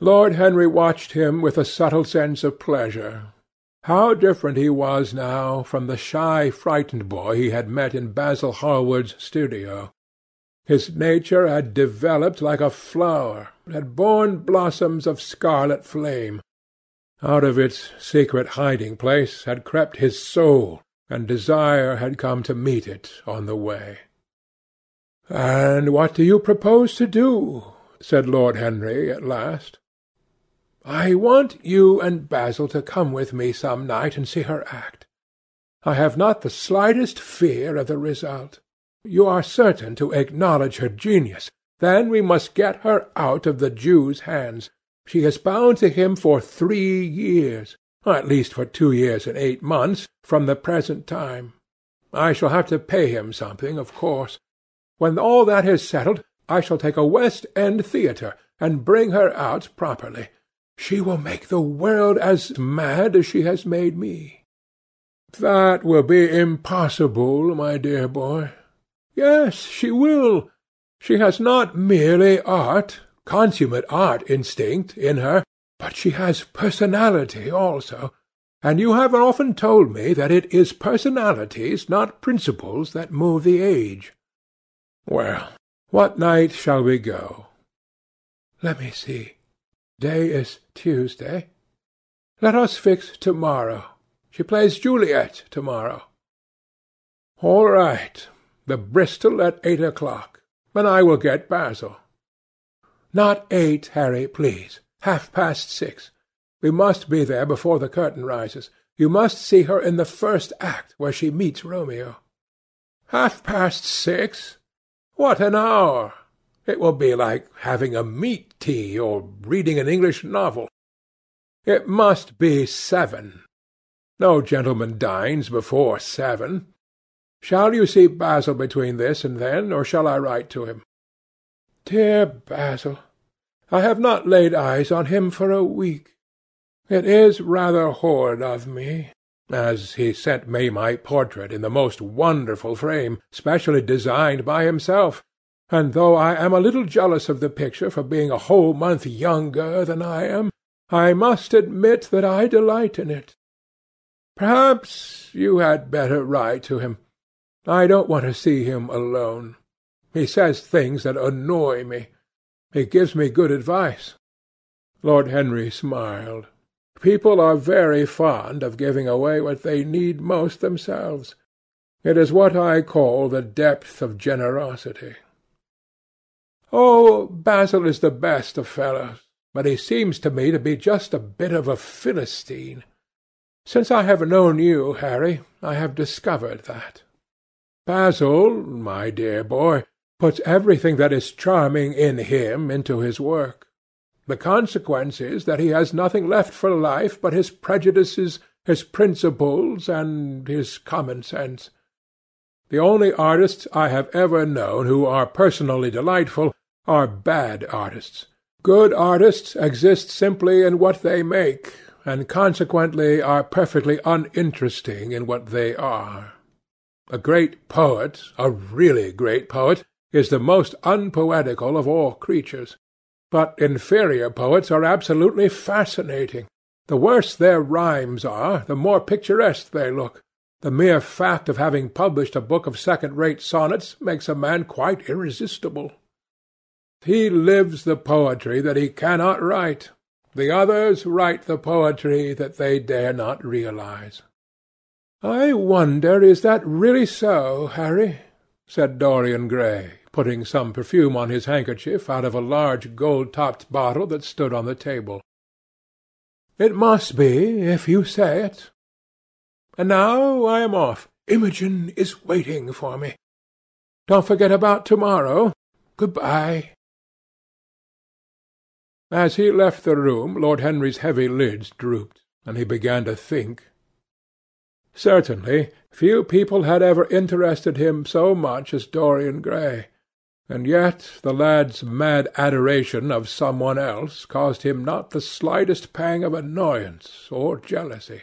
Lord Henry watched him with a subtle sense of pleasure. How different he was now from the shy, frightened boy he had met in Basil Hallward's studio! His nature had developed like a flower, had borne blossoms of scarlet flame. Out of its secret hiding place had crept his soul, and desire had come to meet it on the way. "And what do you propose to do?" said Lord Henry at last. "I want you and Basil to come with me some night and see her act. I have not the slightest fear of the result. You are certain to acknowledge her genius. Then we must get her out of the Jew's hands. She is bound to him for three years, at least for two years and eight months, from the present time. I shall have to pay him something, of course. When all that is settled, I shall take a West End theatre, and bring her out properly. She will make the world as mad as she has made me." "That will be impossible, my dear boy. Yes, she will. She has not merely art, consummate art instinct, in her, but she has personality also. And you have often told me that it is personalities, not principles, that move the age. Well, what night shall we go? Let me see. Day is Tuesday. Let us fix to-morrow. She plays Juliet to-morrow. All right the Bristol at eight o'clock, and I will get Basil. Not eight, Harry, please. Half-past six. We must be there before the curtain rises. You must see her in the first act, where she meets Romeo. Half-past six? What an hour! It will be like having a meat tea, or reading an English novel. It must be seven. No gentleman dines before seven. Shall you see Basil between this and then, or shall I write to him? Dear Basil! I have not laid eyes on him for a week. It is rather horrid of me, as he sent me my portrait in the most wonderful frame, specially designed by himself, and though I am a little jealous of the picture for being a whole month younger than I am, I must admit that I delight in it. Perhaps you had better write to him. I don't want to see him alone. He says things that annoy me. He gives me good advice." Lord Henry smiled. "People are very fond of giving away what they need most themselves. It is what I call the depth of generosity." "Oh, Basil is the best of fellows, but he seems to me to be just a bit of a Philistine. Since I have known you, Harry, I have discovered that. Basil, my dear boy, puts everything that is charming in him into his work. The consequence is that he has nothing left for life but his prejudices, his principles, and his common sense. The only artists I have ever known who are personally delightful are bad artists. Good artists exist simply in what they make, and consequently are perfectly uninteresting in what they are. A great poet, a really great poet, is the most unpoetical of all creatures. But inferior poets are absolutely fascinating. The worse their rhymes are, the more picturesque they look. The mere fact of having published a book of second-rate sonnets makes a man quite irresistible. He lives the poetry that he cannot write. The others write the poetry that they dare not realize. "I wonder is that really so, Harry?" said Dorian Gray, putting some perfume on his handkerchief out of a large gold-topped bottle that stood on the table. "It must be, if you say it. And now I am off. Imogen is waiting for me. Don't forget about to-morrow. Good-bye." As he left the room Lord Henry's heavy lids drooped, and he began to think. Certainly, few people had ever interested him so much as Dorian Gray, and yet the lad's mad adoration of some one else caused him not the slightest pang of annoyance or jealousy.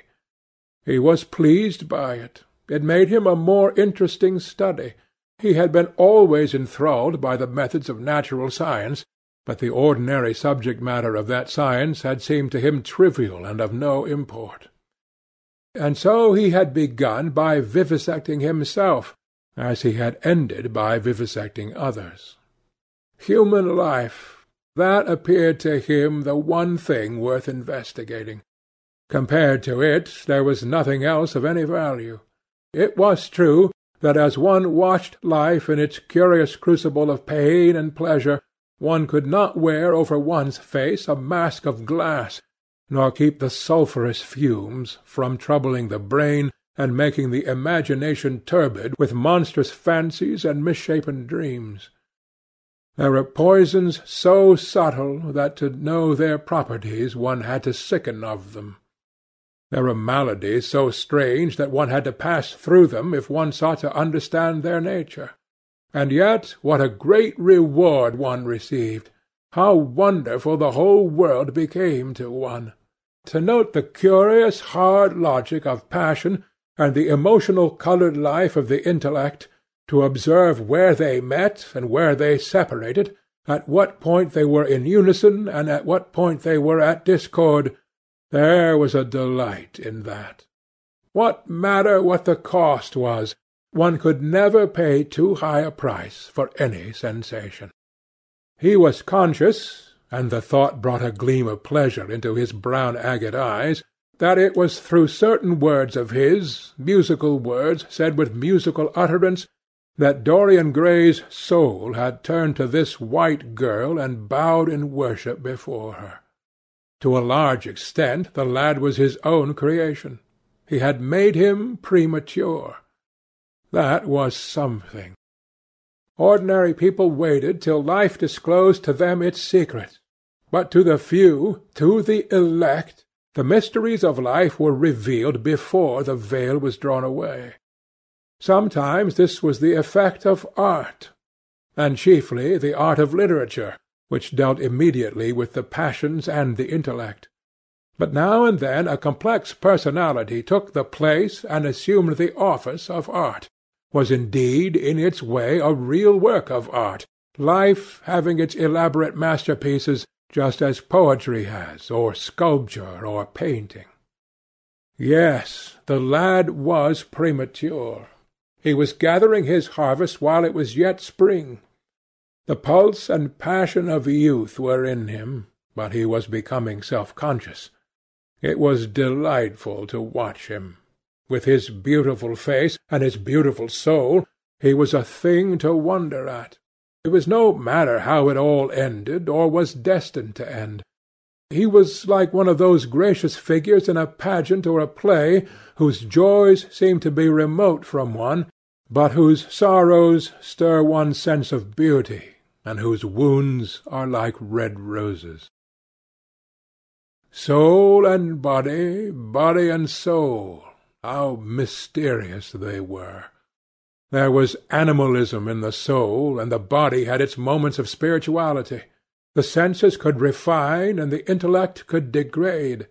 He was pleased by it. It made him a more interesting study. He had been always enthralled by the methods of natural science, but the ordinary subject matter of that science had seemed to him trivial and of no import. And so he had begun by vivisecting himself, as he had ended by vivisecting others. Human life, that appeared to him the one thing worth investigating. Compared to it, there was nothing else of any value. It was true that as one watched life in its curious crucible of pain and pleasure, one could not wear over one's face a mask of glass, nor keep the sulphurous fumes from troubling the brain and making the imagination turbid with monstrous fancies and misshapen dreams. There are poisons so subtle that to know their properties one had to sicken of them. There are maladies so strange that one had to pass through them if one sought to understand their nature. And yet what a great reward one received! How wonderful the whole world became to one! To note the curious hard logic of passion and the emotional coloured life of the intellect, to observe where they met and where they separated, at what point they were in unison and at what point they were at discord, there was a delight in that. What matter what the cost was? One could never pay too high a price for any sensation. He was conscious, and the thought brought a gleam of pleasure into his brown agate eyes, that it was through certain words of his, musical words said with musical utterance, that Dorian Gray's soul had turned to this white girl and bowed in worship before her. To a large extent the lad was his own creation. He had made him premature. That was something. Ordinary people waited till life disclosed to them its secrets. But to the few, to the elect, the mysteries of life were revealed before the veil was drawn away. Sometimes this was the effect of art, and chiefly the art of literature, which dealt immediately with the passions and the intellect. But now and then a complex personality took the place and assumed the office of art, was indeed in its way a real work of art, life having its elaborate masterpieces just as poetry has, or sculpture, or painting. Yes, the lad was premature. He was gathering his harvest while it was yet spring. The pulse and passion of youth were in him, but he was becoming self-conscious. It was delightful to watch him. With his beautiful face and his beautiful soul, he was a thing to wonder at. It was no matter how it all ended, or was destined to end. He was like one of those gracious figures in a pageant or a play, whose joys seem to be remote from one, but whose sorrows stir one's sense of beauty, and whose wounds are like red roses. Soul and body, body and soul, how mysterious they were! There was animalism in the soul, and the body had its moments of spirituality. The senses could refine, and the intellect could degrade.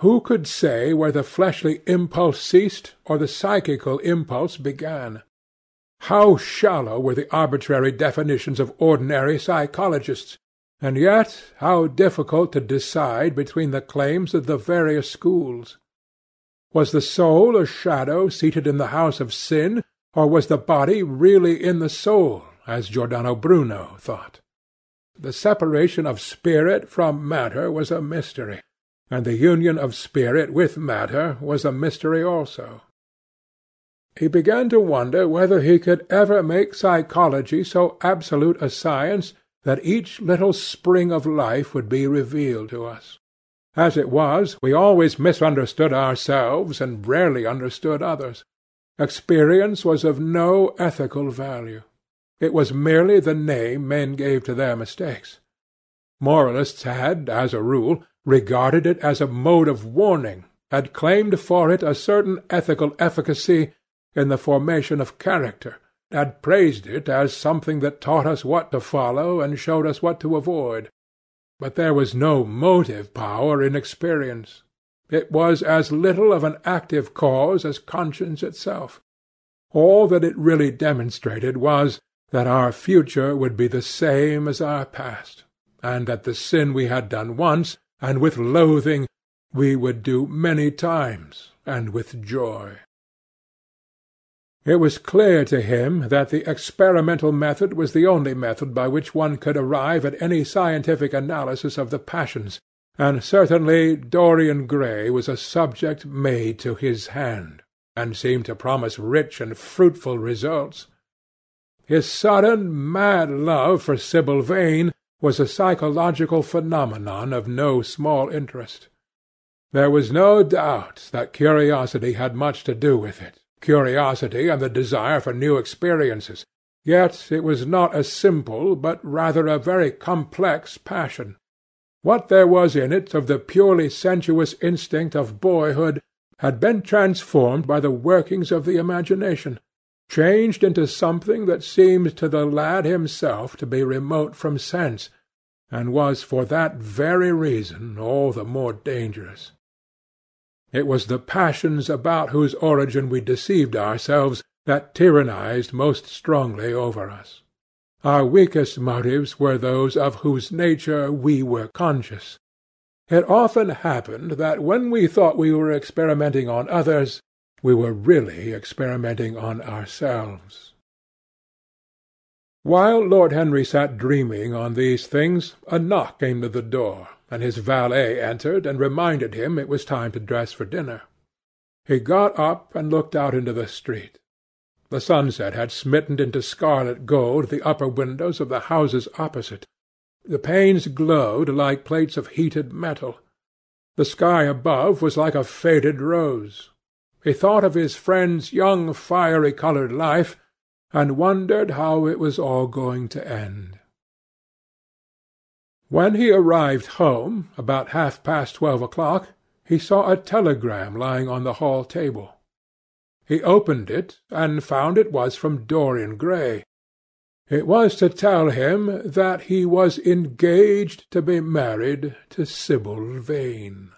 Who could say where the fleshly impulse ceased, or the psychical impulse began? How shallow were the arbitrary definitions of ordinary psychologists, and yet how difficult to decide between the claims of the various schools! Was the soul a shadow seated in the house of sin, or was the body really in the soul, as Giordano Bruno thought? The separation of spirit from matter was a mystery, and the union of spirit with matter was a mystery also. He began to wonder whether he could ever make psychology so absolute a science that each little spring of life would be revealed to us. As it was, we always misunderstood ourselves and rarely understood others. Experience was of no ethical value. It was merely the name men gave to their mistakes. Moralists had, as a rule, regarded it as a mode of warning, had claimed for it a certain ethical efficacy in the formation of character, had praised it as something that taught us what to follow and showed us what to avoid. But there was no motive power in experience. It was as little of an active cause as conscience itself. All that it really demonstrated was that our future would be the same as our past, and that the sin we had done once, and with loathing, we would do many times, and with joy. It was clear to him that the experimental method was the only method by which one could arrive at any scientific analysis of the passions, and certainly Dorian Gray was a subject made to his hand, and seemed to promise rich and fruitful results. His sudden, mad love for Sibyl Vane was a psychological phenomenon of no small interest. There was no doubt that curiosity had much to do with it, curiosity and the desire for new experiences, yet it was not a simple, but rather a very complex passion. What there was in it of the purely sensuous instinct of boyhood had been transformed by the workings of the imagination, changed into something that seemed to the lad himself to be remote from sense, and was for that very reason all the more dangerous. It was the passions about whose origin we deceived ourselves that tyrannized most strongly over us. Our weakest motives were those of whose nature we were conscious. It often happened that when we thought we were experimenting on others, we were really experimenting on ourselves. While Lord Henry sat dreaming on these things, a knock came to the door, and his valet entered and reminded him it was time to dress for dinner. He got up and looked out into the street. The sunset had smitten into scarlet gold the upper windows of the houses opposite. The panes glowed like plates of heated metal. The sky above was like a faded rose. He thought of his friend's young fiery-coloured life, and wondered how it was all going to end. When he arrived home, about half-past twelve o'clock, he saw a telegram lying on the hall table. He opened it, and found it was from Dorian Gray. It was to tell him that he was engaged to be married to Sibyl Vane.